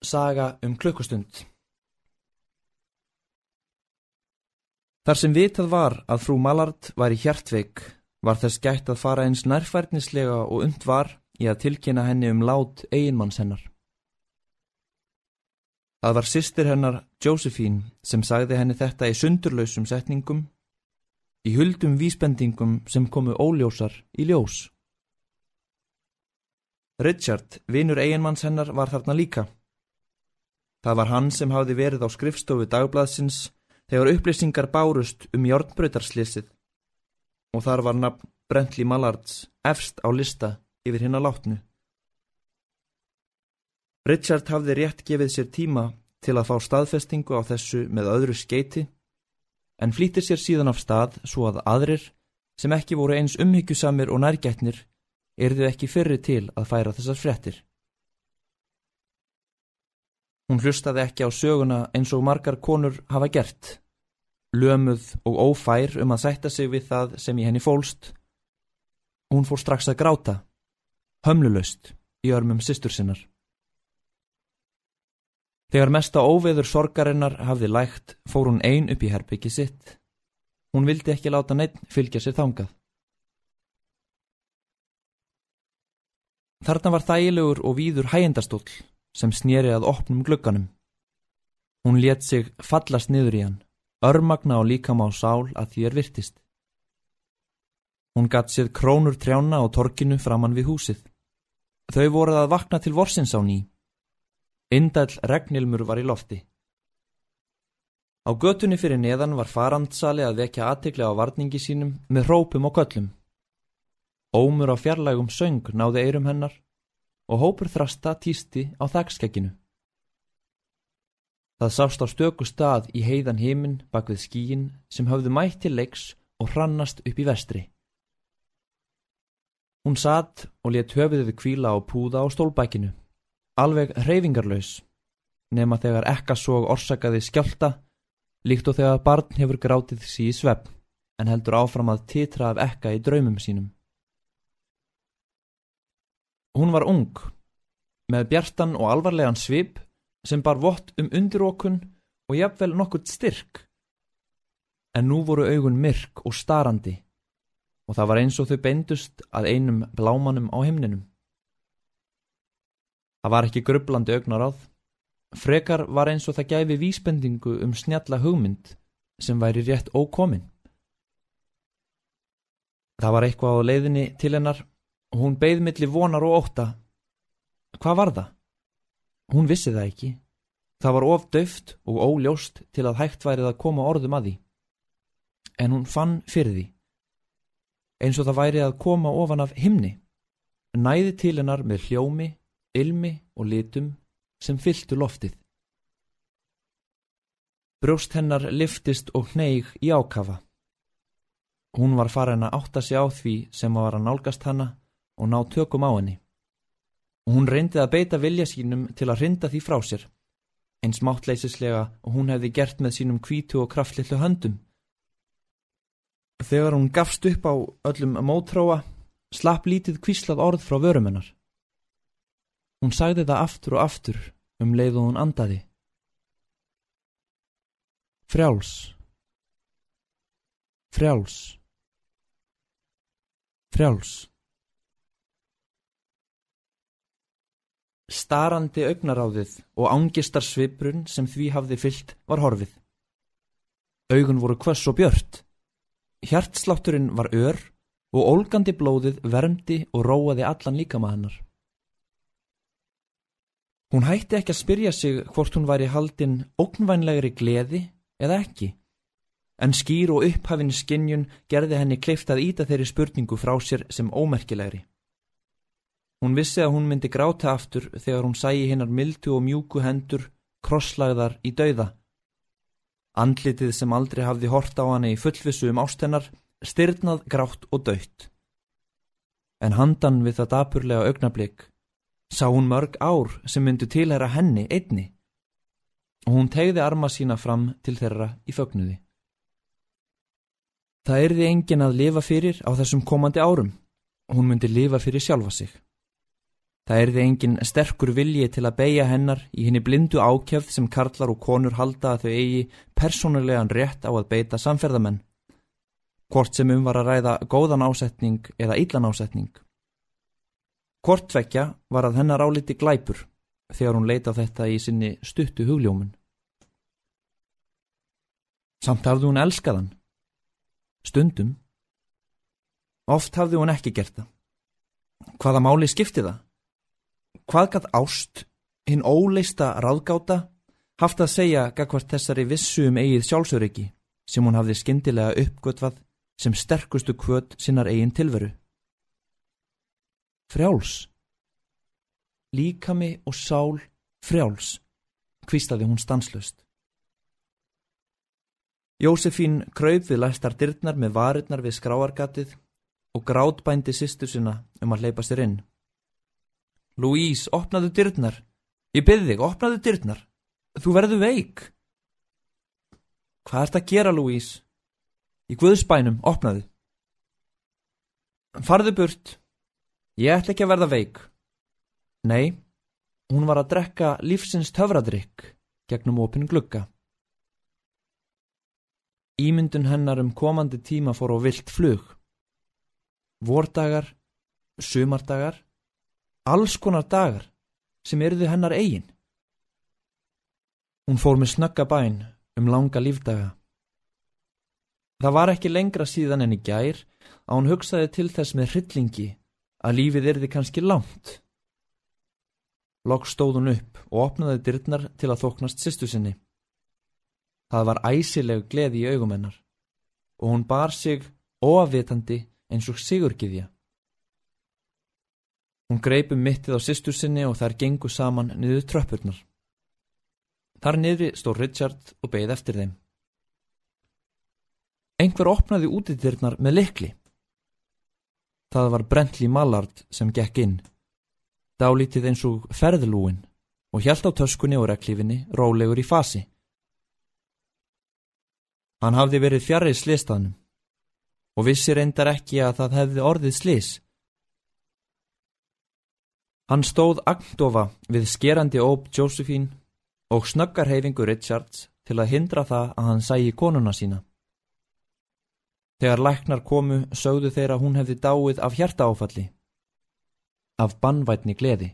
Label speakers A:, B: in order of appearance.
A: Saga um klukkustund Þar sem vitað var að frú Mallard var í hjartveik var þess gætt að fara eins nærfærnislega og und var í að tilkynna henni um lát eiginmanns hennar. Það var sýstir hennar, Josephine, sem sagði henni þetta í sundurlausum setningum, í huldum vísbendingum sem komu óljósar í ljós. Richard, vinur eiginmanns hennar, var þarna líka. Það var hann sem hafði verið á skrifstofu dagbladsins þegar upplýsingar bárust um jórnbröytarslýsið og þar var nafn Brentli Mallards efst á lista yfir hinn að látnu. Richard hafði rétt gefið sér tíma til að fá staðfestingu á þessu með öðru skeiti en flýttir sér síðan af stað svo að aðrir sem ekki voru eins umhyggjusamir og nærgætnir erðu ekki fyrri til að færa þessar frettir. Hún hlustaði ekki á söguna eins og margar konur hafa gert. Lömuð og ófær um að sætta sig við það sem í henni fólst. Hún fór strax að gráta, hömlulöst í örmum sýstur sinnar. Þegar mesta óveður sorgarinnar hafði lægt fór hún ein upp í herbyggi sitt. Hún vildi ekki láta neitt fylgja sér þangað. Þarna var þægilegur og víður hægendastól sem snýri að opnum glugganum. Hún let sig fallast niður í hann, örmagna og líkam á sál að því er virtist. Hún gatt séð krónur trjána á torkinu framann við húsið. Þau voruð að vakna til vorsins á ný. Indall regnilmur var í lofti. Á götunni fyrir neðan var farandsali að vekja aðtekla á varningi sínum með hrópum og köllum. Ómur á fjarlægum söng náði eirum hennar og hópur þrasta týsti á þakskekkinu. Það sást á stöku stað í heiðan heiminn bak við skíin sem höfðu mætt til leiks og hrannast upp í vestri. Hún satt og let höfuðið við kvíla á púða á stólbækinu, alveg hreyfingarlaus, nema þegar ekka svo orsakaði skjálta, líkt og þegar barn hefur grátið sí í svepp, en heldur áfram að titra af ekka í draumum sínum. Hún var ung, með bjartan og alvarlegan svip sem bar vott um undirókun og jafnvel nokkurt styrk. En nú voru augun myrk og starandi og það var eins og þau beindust að einum blámanum á himninum. Það var ekki grublandi augnaráð, frekar var eins og það gæfi vísbendingu um snjalla hugmynd sem væri rétt ókomin. Það var eitthvað á leiðinni til hennar hún beigð millir vonar og óta. Hvað var það? Hún vissi það ekki. Það var of döft og óljóst til að hægt værið að koma orðum að því. En hún fann fyrir því. Eins og það værið að koma ofan af himni. Næði til hennar með hljómi, ilmi og litum sem fylltu loftið. Brjóst hennar liftist og hneig í ákafa. Hún var farin að átta sig á því sem var að nálgast hanna og ná tökum á henni. Og hún reyndi að beita vilja sínum til að rinda því frá sér, eins máttleisislega og hún hefði gert með sínum kvítu og kraftlillu höndum. Þegar hún gafst upp á öllum mótróa, slapp lítið kvíslað orð frá vörumennar. Hún sagði það aftur og aftur um leið og hún andaði. Frjáls. Frjáls. Frjáls. Starandi augnaráðið og ángistar sviprun sem því hafði fyllt var horfið. Augun voru kvöss og björt. Hjartslátturinn var ör og ólgandi blóðið vermdi og róaði allan líkama hennar. Hún hætti ekki að spyrja sig hvort hún væri haldinn ógnvænlegri gleði eða ekki, en skýr og upphafinn skinnjun gerði henni kleift að íta þeirri spurningu frá sér sem ómerkilegri. Hún vissi að hún myndi gráta aftur þegar hún sæi hinnar mildu og mjúku hendur krosslagðar í dauða. Andlitið sem aldrei hafði hort á hann í fullvissu um ástennar styrnað grátt og dött. En handan við það dapurlega augnablík sá hún mörg ár sem myndi tilhera henni einni og hún tegði arma sína fram til þeirra í fögnuði. Það erði engin að lifa fyrir á þessum komandi árum og hún myndi lifa fyrir sjálfa sig. Það erði engin sterkur vilji til að beigja hennar í henni blindu ákjöfð sem karlar og konur halda að þau eigi persónulegan rétt á að beita samferðamenn. Hvort sem um var að ræða góðan ásetning eða illan ásetning. Hvort vekja var að hennar áliti glæpur þegar hún leita þetta í sinni stuttu hugljómun. Samt hafði hún elskaðan. Stundum. Oft hafði hún ekki gert það. Hvaða máli skipti það? Hvað gatt ást, hinn óleista ráðgáta, haft að segja gagvart þessari vissu um eigið sjálfsöryggi sem hún hafði skindilega uppgötvað sem sterkustu kvöt sinnar eigin tilveru. Frjáls. Líkami og sál frjáls, kvistaði hún stanslust. Jósefín kraup við læstar dyrnar með varirnar við skráargatið og grátbændi sýstu sinna um að leipa sér inn. Louise, opnaðu dyrnar. Ég byrði þig, opnaðu dyrnar. Þú verðu veik. Hvað ert að gera, Louise? Í Guðspænum, opnaðu. Farðu burt. Ég ætla ekki að verða veik. Nei, hún var að drekka lífsins töfradrykk gegnum opin glugga. Ímyndun hennar um komandi tíma fór á vilt flug. Vordagar, sumardagar alls konar dagar sem eruðu hennar eigin. Hún fór með snögga bæn um langa lífdaga. Það var ekki lengra síðan enn í gær að hún hugsaði til þess með hryllingi að lífið erði kannski langt. Lokk stóð hún upp og opnaði dyrnar til að þoknast sýstu sinni. Það var æsileg gleði í augumennar og hún bar sig óafvitandi eins og sigurgiðja. Hún greipum mittið á sýstur sinni og þær gengu saman niður tröppurnar. Þar niðri stóð Richard og beigð eftir þeim. Einhver opnaði útidyrnar með likli. Það var Brentley Mallard sem gekk inn. Dálítið eins og ferðlúin og hjælt á töskunni og reklífinni rólegur í fasi. Hann hafði verið fjarrið slistaðnum og vissi reyndar ekki að það hefði orðið slis. Hann stóð agndofa við skerandi óp Josephine og snöggar heifingu Richards til að hindra það að hann sægi konuna sína. Þegar læknar komu sögðu þeirra hún hefði dáið af hjarta áfalli, af bannvætni gleði.